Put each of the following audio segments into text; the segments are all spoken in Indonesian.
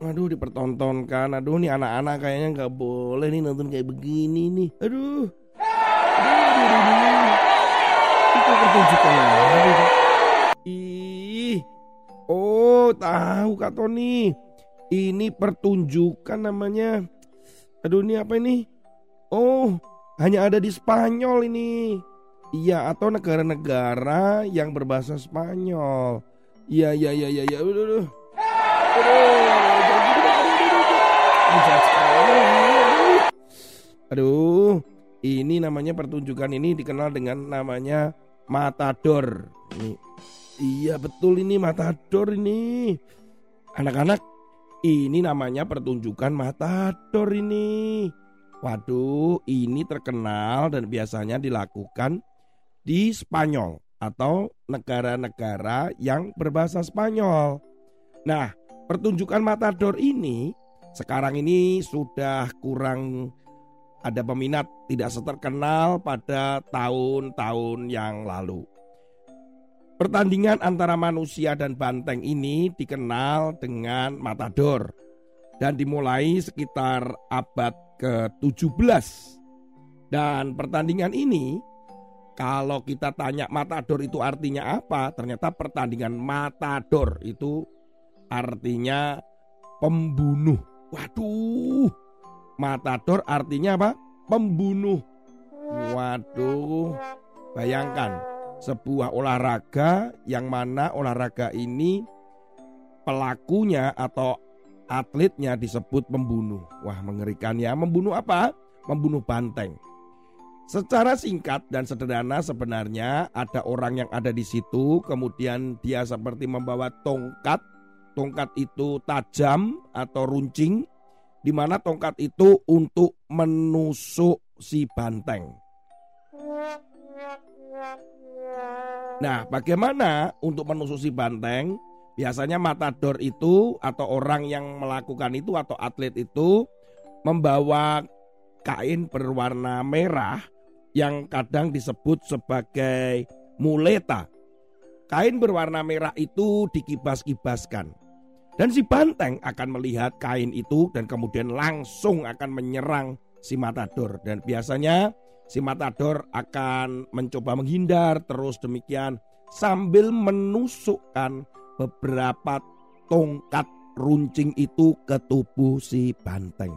Aduh dipertontonkan aduh nih anak-anak kayaknya nggak boleh nih nonton kayak begini nih aduh aduh, aduh, aduh, aduh. itu pertunjukan itu? ih oh tahu kak Tony ini pertunjukan namanya aduh ini apa ini oh hanya ada di Spanyol ini iya atau negara-negara yang berbahasa Spanyol Iya iya iya iya iya. Aduh, aduh. Aduh, ini namanya pertunjukan ini dikenal dengan namanya matador. Ini, iya betul ini matador ini. Anak-anak, ini namanya pertunjukan matador ini. Waduh, ini terkenal dan biasanya dilakukan di Spanyol atau negara-negara yang berbahasa Spanyol. Nah, pertunjukan matador ini sekarang ini sudah kurang ada peminat tidak seterkenal pada tahun-tahun yang lalu. Pertandingan antara manusia dan banteng ini dikenal dengan matador dan dimulai sekitar abad ke-17. Dan pertandingan ini kalau kita tanya matador itu artinya apa? Ternyata pertandingan matador itu artinya pembunuh. Waduh. Matador artinya apa? Pembunuh. Waduh. Bayangkan sebuah olahraga yang mana olahraga ini pelakunya atau atletnya disebut pembunuh. Wah, mengerikan ya. Membunuh apa? Membunuh banteng. Secara singkat dan sederhana sebenarnya ada orang yang ada di situ, kemudian dia seperti membawa tongkat. Tongkat itu tajam atau runcing, di mana tongkat itu untuk menusuk si banteng. Nah, bagaimana untuk menusuk si banteng? Biasanya matador itu atau orang yang melakukan itu atau atlet itu membawa kain berwarna merah yang kadang disebut sebagai muleta. Kain berwarna merah itu dikibas-kibaskan. Dan si banteng akan melihat kain itu dan kemudian langsung akan menyerang si matador. Dan biasanya si matador akan mencoba menghindar terus demikian sambil menusukkan beberapa tongkat runcing itu ke tubuh si banteng.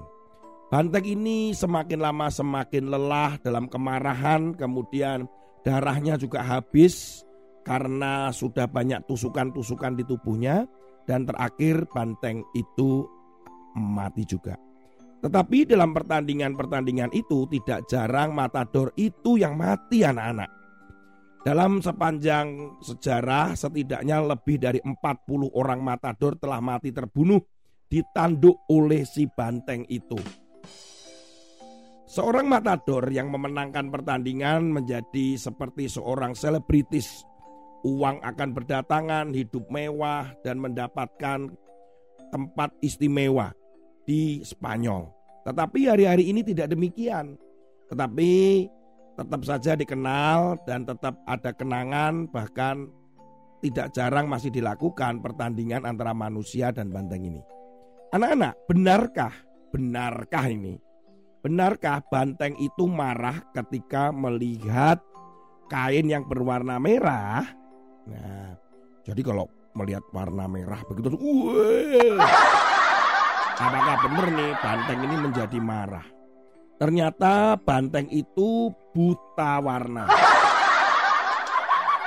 Banteng ini semakin lama semakin lelah dalam kemarahan, kemudian darahnya juga habis karena sudah banyak tusukan-tusukan di tubuhnya dan terakhir banteng itu mati juga. Tetapi dalam pertandingan-pertandingan itu tidak jarang matador itu yang mati anak-anak. Dalam sepanjang sejarah setidaknya lebih dari 40 orang matador telah mati terbunuh ditanduk oleh si banteng itu. Seorang matador yang memenangkan pertandingan menjadi seperti seorang selebritis. Uang akan berdatangan, hidup mewah, dan mendapatkan tempat istimewa di Spanyol. Tetapi hari-hari ini tidak demikian. Tetapi tetap saja dikenal dan tetap ada kenangan, bahkan tidak jarang masih dilakukan pertandingan antara manusia dan banteng ini. Anak-anak, benarkah? Benarkah ini? Benarkah banteng itu marah ketika melihat kain yang berwarna merah? Nah, jadi kalau melihat warna merah begitu, wah, apakah benar nih banteng ini menjadi marah? Ternyata banteng itu buta warna.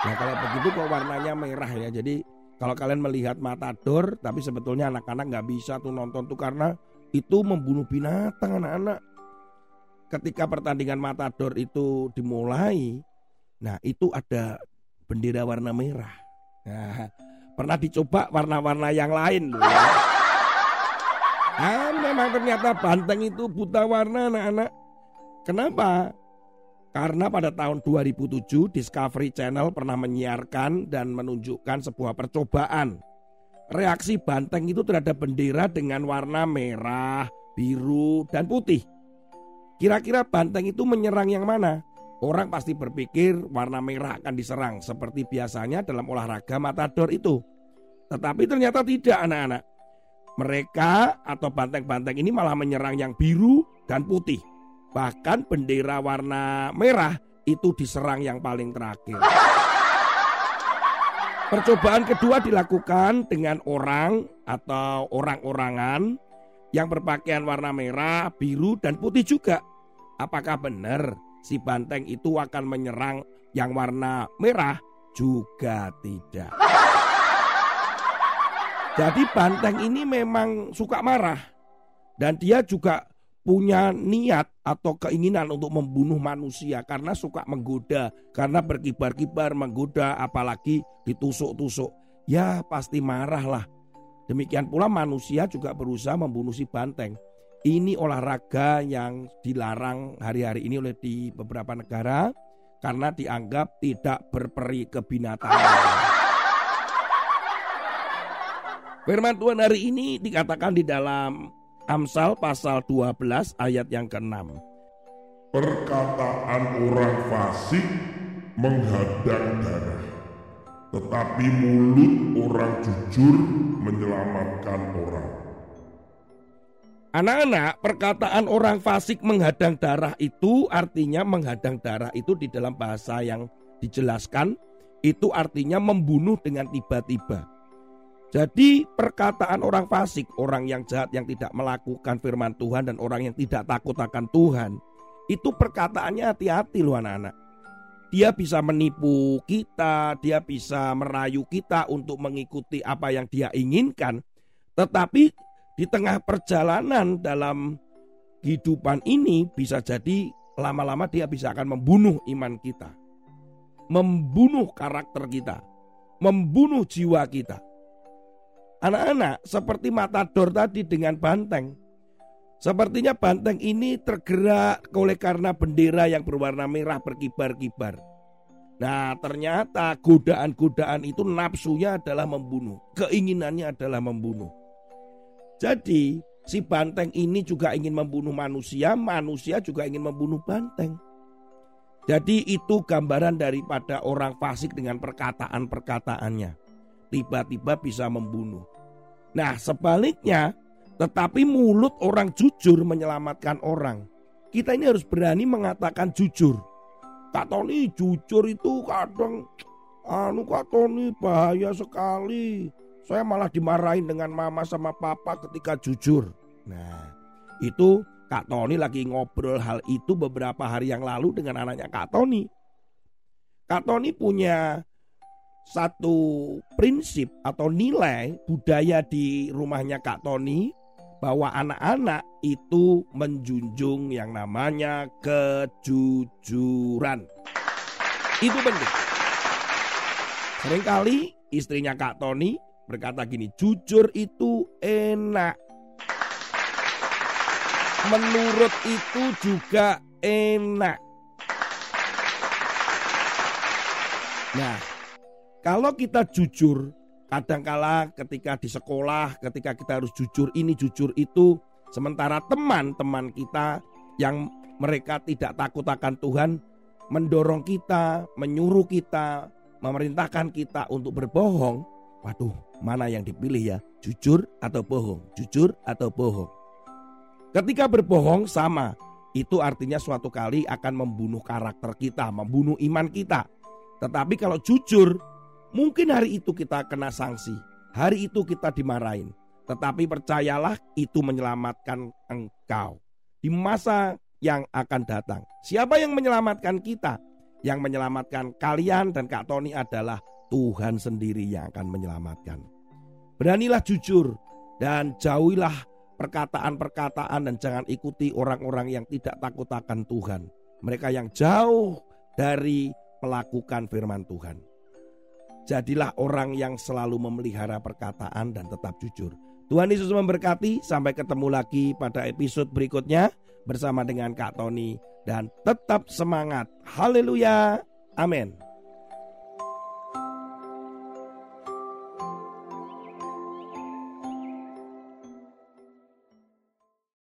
Nah kalau begitu kok warnanya merah ya. Jadi kalau kalian melihat matador, tapi sebetulnya anak-anak nggak bisa tuh nonton tuh karena itu membunuh binatang anak-anak. Ketika pertandingan matador itu dimulai, nah itu ada bendera warna merah. Nah, pernah dicoba warna-warna yang lain loh ya. Ah, memang ternyata banteng itu buta warna anak-anak. Kenapa? Karena pada tahun 2007 Discovery Channel pernah menyiarkan dan menunjukkan sebuah percobaan. Reaksi banteng itu terhadap bendera dengan warna merah, biru, dan putih. Kira-kira banteng itu menyerang yang mana? Orang pasti berpikir warna merah akan diserang seperti biasanya dalam olahraga matador itu. Tetapi ternyata tidak anak-anak. Mereka atau banteng-banteng ini malah menyerang yang biru dan putih. Bahkan bendera warna merah itu diserang yang paling terakhir. Percobaan kedua dilakukan dengan orang atau orang-orangan yang berpakaian warna merah, biru, dan putih juga. Apakah benar si banteng itu akan menyerang yang warna merah? Juga tidak. Jadi banteng ini memang suka marah dan dia juga punya niat atau keinginan untuk membunuh manusia karena suka menggoda, karena berkibar-kibar menggoda apalagi ditusuk-tusuk. Ya pasti marah lah. Demikian pula manusia juga berusaha membunuh si banteng. Ini olahraga yang dilarang hari-hari ini oleh di beberapa negara karena dianggap tidak berperi kebinatangan. Firman Tuhan hari ini dikatakan di dalam Amsal pasal 12 ayat yang ke-6. Perkataan orang fasik menghadang darah, tetapi mulut orang jujur menyelamatkan orang. Anak-anak, perkataan orang fasik menghadang darah itu artinya menghadang darah itu di dalam bahasa yang dijelaskan itu artinya membunuh dengan tiba-tiba. Jadi perkataan orang fasik, orang yang jahat yang tidak melakukan firman Tuhan dan orang yang tidak takut akan Tuhan, itu perkataannya hati-hati loh anak-anak. Dia bisa menipu kita, dia bisa merayu kita untuk mengikuti apa yang dia inginkan. Tetapi di tengah perjalanan dalam kehidupan ini bisa jadi lama-lama dia bisa akan membunuh iman kita. Membunuh karakter kita, membunuh jiwa kita. Anak-anak seperti matador tadi dengan banteng. Sepertinya banteng ini tergerak oleh karena bendera yang berwarna merah berkibar-kibar. Nah ternyata godaan-godaan itu nafsunya adalah membunuh. Keinginannya adalah membunuh. Jadi si banteng ini juga ingin membunuh manusia, manusia juga ingin membunuh banteng. Jadi itu gambaran daripada orang fasik dengan perkataan-perkataannya tiba-tiba bisa membunuh. Nah, sebaliknya, tetapi mulut orang jujur menyelamatkan orang. Kita ini harus berani mengatakan jujur. Kak Tony jujur itu kadang anu Kak Tony bahaya sekali. Saya malah dimarahin dengan mama sama papa ketika jujur. Nah, itu Kak Tony lagi ngobrol hal itu beberapa hari yang lalu dengan anaknya Kak Tony. Kak Tony punya satu prinsip atau nilai budaya di rumahnya Kak Tony bahwa anak-anak itu menjunjung yang namanya kejujuran. Itu penting. Seringkali istrinya Kak Tony berkata gini, jujur itu enak. Menurut itu juga enak. Nah, kalau kita jujur, kadangkala ketika di sekolah, ketika kita harus jujur ini, jujur itu, sementara teman-teman kita yang mereka tidak takut akan Tuhan mendorong kita, menyuruh kita, memerintahkan kita untuk berbohong. Waduh, mana yang dipilih ya? Jujur atau bohong? Jujur atau bohong? Ketika berbohong sama, itu artinya suatu kali akan membunuh karakter kita, membunuh iman kita. Tetapi kalau jujur, Mungkin hari itu kita kena sanksi, hari itu kita dimarahin. Tetapi percayalah itu menyelamatkan engkau di masa yang akan datang. Siapa yang menyelamatkan kita? Yang menyelamatkan kalian dan Kak Tony adalah Tuhan sendiri yang akan menyelamatkan. Beranilah jujur dan jauhilah perkataan-perkataan dan jangan ikuti orang-orang yang tidak takut akan Tuhan. Mereka yang jauh dari melakukan firman Tuhan. Jadilah orang yang selalu memelihara perkataan dan tetap jujur. Tuhan Yesus memberkati. Sampai ketemu lagi pada episode berikutnya bersama dengan Kak Tony dan tetap semangat. Haleluya. Amin.